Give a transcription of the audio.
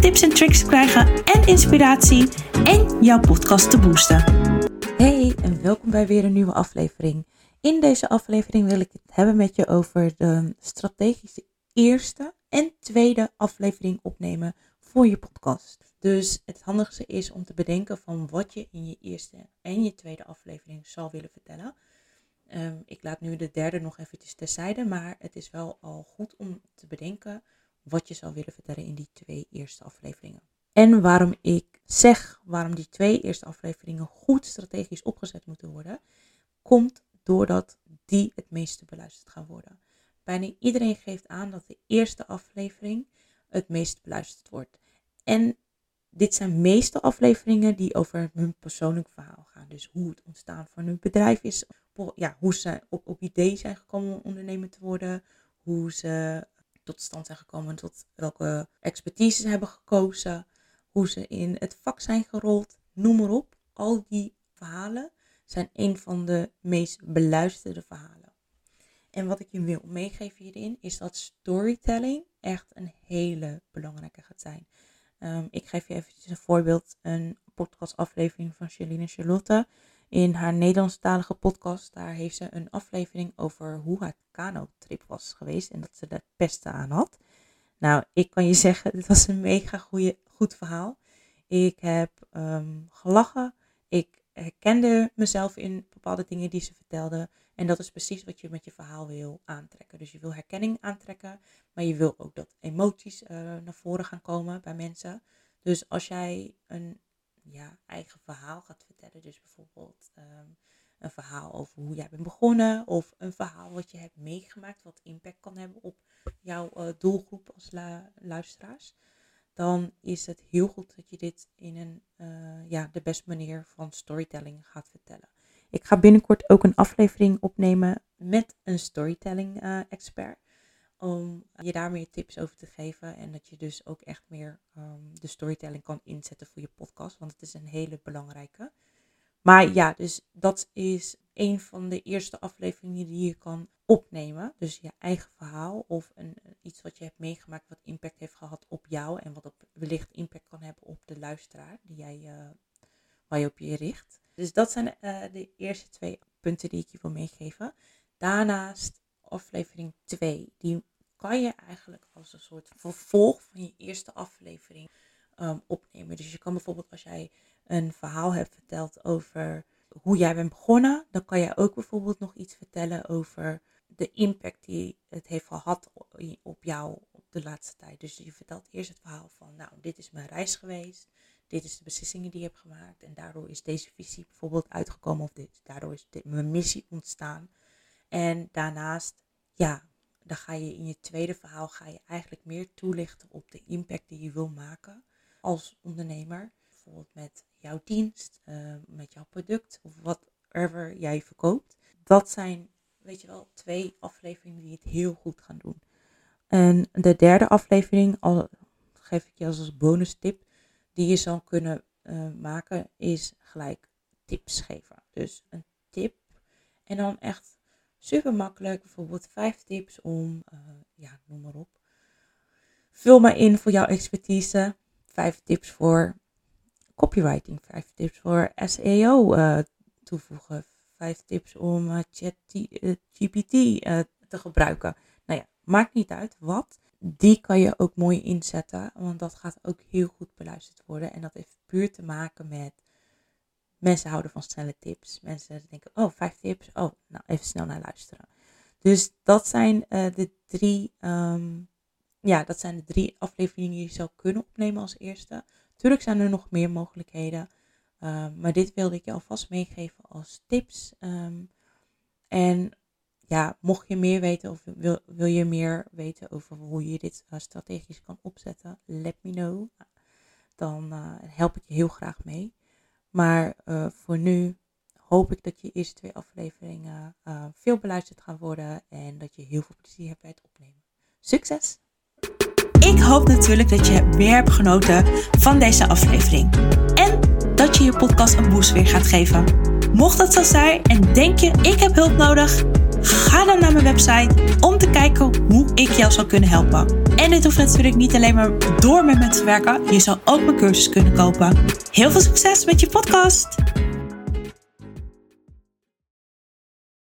tips en tricks te krijgen en inspiratie en jouw podcast te boosten. Hey en welkom bij weer een nieuwe aflevering. In deze aflevering wil ik het hebben met je over de strategische eerste en tweede aflevering opnemen voor je podcast. Dus het handigste is om te bedenken van wat je in je eerste en je tweede aflevering zal willen vertellen. Ehm, ik laat nu de derde nog eventjes terzijde, maar het is wel al goed om te bedenken wat je zou willen vertellen in die twee eerste afleveringen. En waarom ik zeg waarom die twee eerste afleveringen goed strategisch opgezet moeten worden, komt doordat die het meeste beluisterd gaan worden. Bijna iedereen geeft aan dat de eerste aflevering het meest beluisterd wordt. En dit zijn meeste afleveringen die over hun persoonlijk verhaal gaan. Dus hoe het ontstaan van hun bedrijf is, ja, hoe ze op, idee zijn gekomen om ondernemer te worden, hoe ze tot stand zijn gekomen, tot welke expertise ze hebben gekozen, hoe ze in het vak zijn gerold, noem maar op. Al die verhalen zijn een van de meest beluisterde verhalen. En wat ik je wil meegeven hierin is dat storytelling echt een hele belangrijke gaat zijn. Um, ik geef je eventjes een voorbeeld. Een podcastaflevering van Charlene Charlotte. In haar Nederlandstalige podcast, daar heeft ze een aflevering over hoe haar kano-trip was geweest. En dat ze de pesten aan had. Nou, ik kan je zeggen, dit was een mega goeie, goed verhaal. Ik heb um, gelachen. Ik herkende mezelf in bepaalde dingen die ze vertelde. En dat is precies wat je met je verhaal wil aantrekken. Dus je wil herkenning aantrekken, maar je wil ook dat emoties uh, naar voren gaan komen bij mensen. Dus als jij een ja, eigen verhaal gaat vertellen, dus bijvoorbeeld um, een verhaal over hoe jij bent begonnen, of een verhaal wat je hebt meegemaakt, wat impact kan hebben op jouw uh, doelgroep als luisteraars, dan is het heel goed dat je dit in een, uh, ja, de beste manier van storytelling gaat vertellen. Ik ga binnenkort ook een aflevering opnemen met een storytelling uh, expert. Om je daar meer tips over te geven. En dat je dus ook echt meer um, de storytelling kan inzetten voor je podcast. Want het is een hele belangrijke. Maar ja, dus dat is een van de eerste afleveringen die je kan opnemen. Dus je eigen verhaal of een, iets wat je hebt meegemaakt wat impact heeft gehad op jou. En wat op, wellicht impact kan hebben op de luisteraar die jij, uh, waar je op je richt. Dus dat zijn uh, de eerste twee punten die ik je wil meegeven. Daarnaast aflevering 2. Die kan je eigenlijk als een soort vervolg van je eerste aflevering um, opnemen. Dus je kan bijvoorbeeld als jij een verhaal hebt verteld over hoe jij bent begonnen, dan kan jij ook bijvoorbeeld nog iets vertellen over de impact die het heeft gehad op jou op de laatste tijd. Dus je vertelt eerst het verhaal van, nou, dit is mijn reis geweest dit is de beslissingen die je hebt gemaakt. En daardoor is deze visie bijvoorbeeld uitgekomen. Of dit, daardoor is dit, mijn missie ontstaan. En daarnaast, ja, dan ga je in je tweede verhaal ga je eigenlijk meer toelichten op de impact die je wil maken als ondernemer. Bijvoorbeeld met jouw dienst, uh, met jouw product of whatever jij verkoopt. Dat zijn, weet je wel, twee afleveringen die het heel goed gaan doen. En de derde aflevering, al geef ik je als bonus tip, die je zou kunnen uh, maken, is gelijk tips geven. Dus een tip en dan echt super makkelijk, bijvoorbeeld vijf tips om, uh, ja, noem maar op. Vul maar in voor jouw expertise. Vijf tips voor copywriting, vijf tips voor SEO eh, toevoegen, vijf tips om uh, ChatGPT te gebruiken. Nou ja, maakt niet uit wat die kan je ook mooi inzetten, want dat gaat ook heel goed beluisterd worden. En dat heeft puur te maken met mensen houden van snelle tips. Mensen denken, oh, vijf tips, oh, nou even snel naar luisteren. Dus dat zijn uh, de drie, um, ja, dat zijn de drie afleveringen die je zou kunnen opnemen als eerste. Tuurlijk zijn er nog meer mogelijkheden, uh, maar dit wilde ik je alvast meegeven als tips. Um, en ja, mocht je meer weten of wil, wil je meer weten over hoe je dit uh, strategisch kan opzetten, let me know. Dan help ik je heel graag mee. Maar voor nu hoop ik dat je eerste twee afleveringen veel beluisterd gaan worden en dat je heel veel plezier hebt bij het opnemen. Succes! Ik hoop natuurlijk dat je weer hebt genoten van deze aflevering. En dat je je podcast een boost weer gaat geven. Mocht dat zo zijn en denk je ik heb hulp nodig, ga dan naar mijn website om te kijken hoe ik jou zou kunnen helpen. En dit hoeft natuurlijk niet alleen maar door met me te werken. Je zou ook mijn cursus kunnen kopen. Heel veel succes met je podcast!